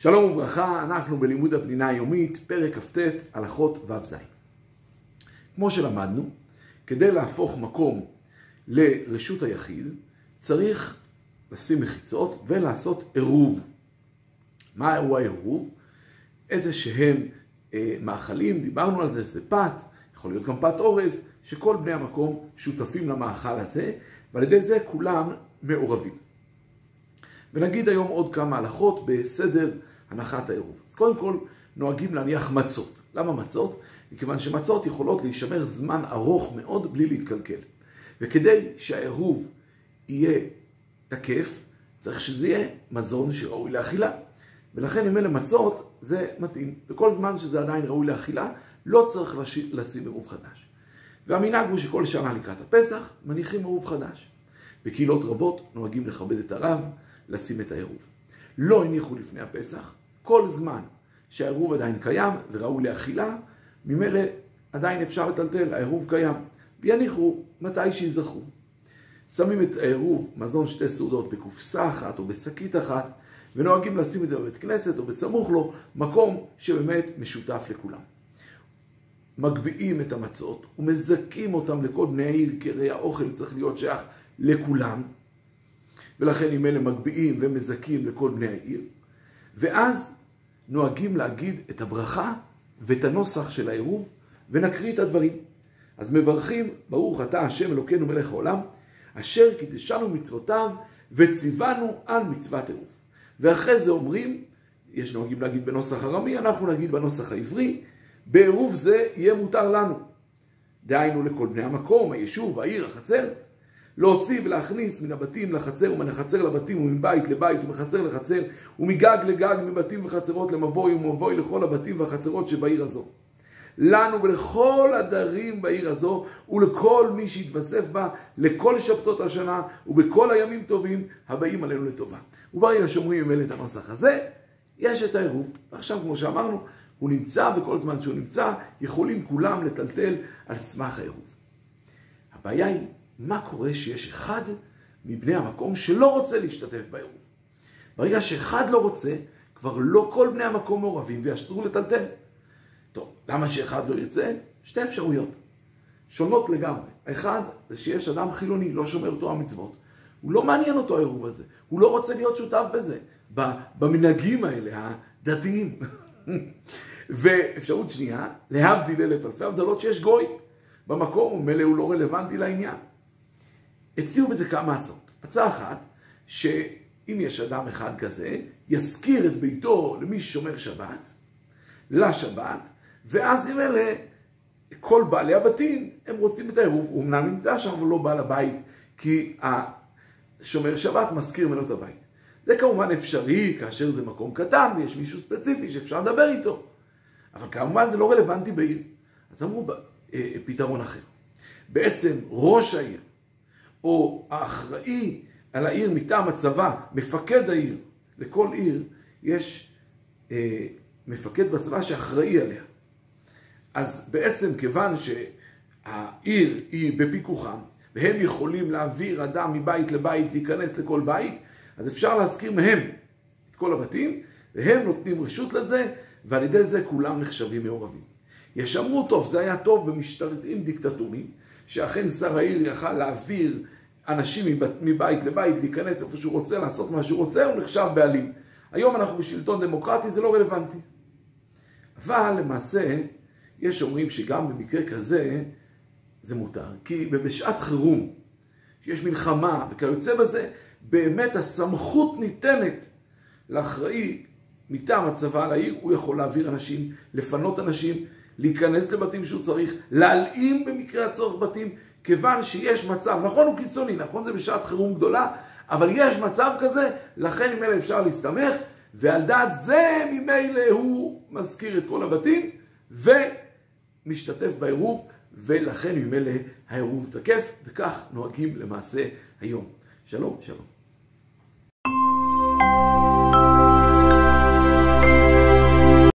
שלום וברכה, אנחנו בלימוד הפנינה היומית, פרק כ"ט, הלכות ו"ז. כמו שלמדנו, כדי להפוך מקום לרשות היחיד, צריך לשים מחיצות ולעשות עירוב. מהו העירוב? איזה שהם אה, מאכלים, דיברנו על זה, זה פת, יכול להיות גם פת אורז, שכל בני המקום שותפים למאכל הזה, ועל ידי זה כולם מעורבים. ונגיד היום עוד כמה הלכות בסדר הנחת העירוב. אז קודם כל נוהגים להניח מצות. למה מצות? מכיוון שמצות יכולות להישמר זמן ארוך מאוד בלי להתקלקל. וכדי שהעירוב יהיה תקף, צריך שזה יהיה מזון שראוי לאכילה. ולכן אם אלה מצות, זה מתאים. וכל זמן שזה עדיין ראוי לאכילה, לא צריך לשים עירוב חדש. והמנהג הוא שכל שנה לקראת הפסח מניחים עירוב חדש. בקהילות רבות נוהגים לכבד את הרב, לשים את העירוב. לא הניחו לפני הפסח, כל זמן שהעירוב עדיין קיים וראוי לאכילה, ממילא עדיין אפשר לטלטל, העירוב קיים. ויניחו מתי שיזכרו. שמים את העירוב, מזון שתי סעודות, בקופסה אחת או בשקית אחת, ונוהגים לשים את זה בבית כנסת או בסמוך לו, מקום שבאמת משותף לכולם. מגביהים את המצות ומזכים אותם לכל בני העיר, כי הרי האוכל צריך להיות שייך לכולם, ולכן אם אלה מגביהים ומזכים לכל בני העיר, ואז נוהגים להגיד את הברכה ואת הנוסח של העירוב, ונקריא את הדברים. אז מברכים, ברוך אתה השם אלוקינו מלך העולם, אשר קידשנו מצוותיו וציוונו על מצוות עירוב. ואחרי זה אומרים, יש נוהגים להגיד בנוסח ארמי, אנחנו נגיד בנוסח העברי, בעירוב זה יהיה מותר לנו. דהיינו לכל בני המקום, היישוב, העיר, החצר, להוציא ולהכניס מן הבתים לחצר ומן החצר לבתים ומבית לבית ומחצר לחצר ומגג לגג מבתים וחצרות למבוי ומבוי לכל הבתים והחצרות שבעיר הזו. לנו ולכל הדרים בעיר הזו ולכל מי שיתווסף בה לכל שבתות השנה ובכל הימים טובים הבאים עלינו לטובה. וברגע שאומרים ממילא את הנוסח הזה, יש את העירוב. ועכשיו כמו שאמרנו, הוא נמצא וכל זמן שהוא נמצא יכולים כולם לטלטל על סמך העירוב. הבעיה היא מה קורה שיש אחד מבני המקום שלא רוצה להשתתף בעירוב. ברגע שאחד לא רוצה, כבר לא כל בני המקום מעורבים ויאסרו לטלטל. טוב, למה שאחד לא ירצה? שתי אפשרויות. שונות לגמרי. האחד, זה שיש אדם חילוני, לא שומר תורה מצוות. הוא לא מעניין אותו העירוב הזה. הוא לא רוצה להיות שותף בזה. במנהגים האלה, הדתיים. ואפשרות שנייה, להבדיל אלף אלפי הבדלות שיש גוי במקום, ומילא הוא לא רלוונטי לעניין. הציעו בזה כמה הצעות. הצעה אחת, שאם יש אדם אחד כזה, ישכיר את ביתו למי ששומר שבת, לשבת, ואז עם אלה, כל בעלי הבתים, הם רוצים את העירוב, הוא אמנם נמצא שם, אבל לא בעל הבית, כי השומר שבת מזכיר ממנו את הבית. זה כמובן אפשרי כאשר זה מקום קטן ויש מישהו ספציפי שאפשר לדבר איתו. אבל כמובן זה לא רלוונטי בעיר. אז אמרו אה, פתרון אחר. בעצם ראש העיר או האחראי על העיר מטעם הצבא, מפקד העיר, לכל עיר יש אה, מפקד בצבא שאחראי עליה. אז בעצם כיוון שהעיר היא בפיקוחם, והם יכולים להעביר אדם מבית לבית, להיכנס לכל בית, אז אפשר להזכיר מהם את כל הבתים, והם נותנים רשות לזה, ועל ידי זה כולם נחשבים מעורבים. יש אמרו, טוב, זה היה טוב במשטרים דיקטטוריים, שאכן שר העיר יכל להעביר אנשים מבית לבית, להיכנס איפה שהוא רוצה, לעשות מה שהוא רוצה, הוא נחשב בעלים. היום אנחנו בשלטון דמוקרטי, זה לא רלוונטי. אבל למעשה, יש אומרים שגם במקרה כזה, זה מותר. כי בשעת חירום, שיש מלחמה וכיוצא בזה, באמת הסמכות ניתנת לאחראי מטעם הצבא על העיר, הוא יכול להעביר אנשים, לפנות אנשים, להיכנס לבתים שהוא צריך, להלאים במקרה הצורך בתים, כיוון שיש מצב, נכון הוא קיצוני, נכון זה בשעת חירום גדולה, אבל יש מצב כזה, לכן ממילא אפשר להסתמך, ועל דעת זה ממילא הוא מזכיר את כל הבתים, ומשתתף בעירוב, ולכן ממילא העירוב תקף, וכך נוהגים למעשה היום. שלום, שלום.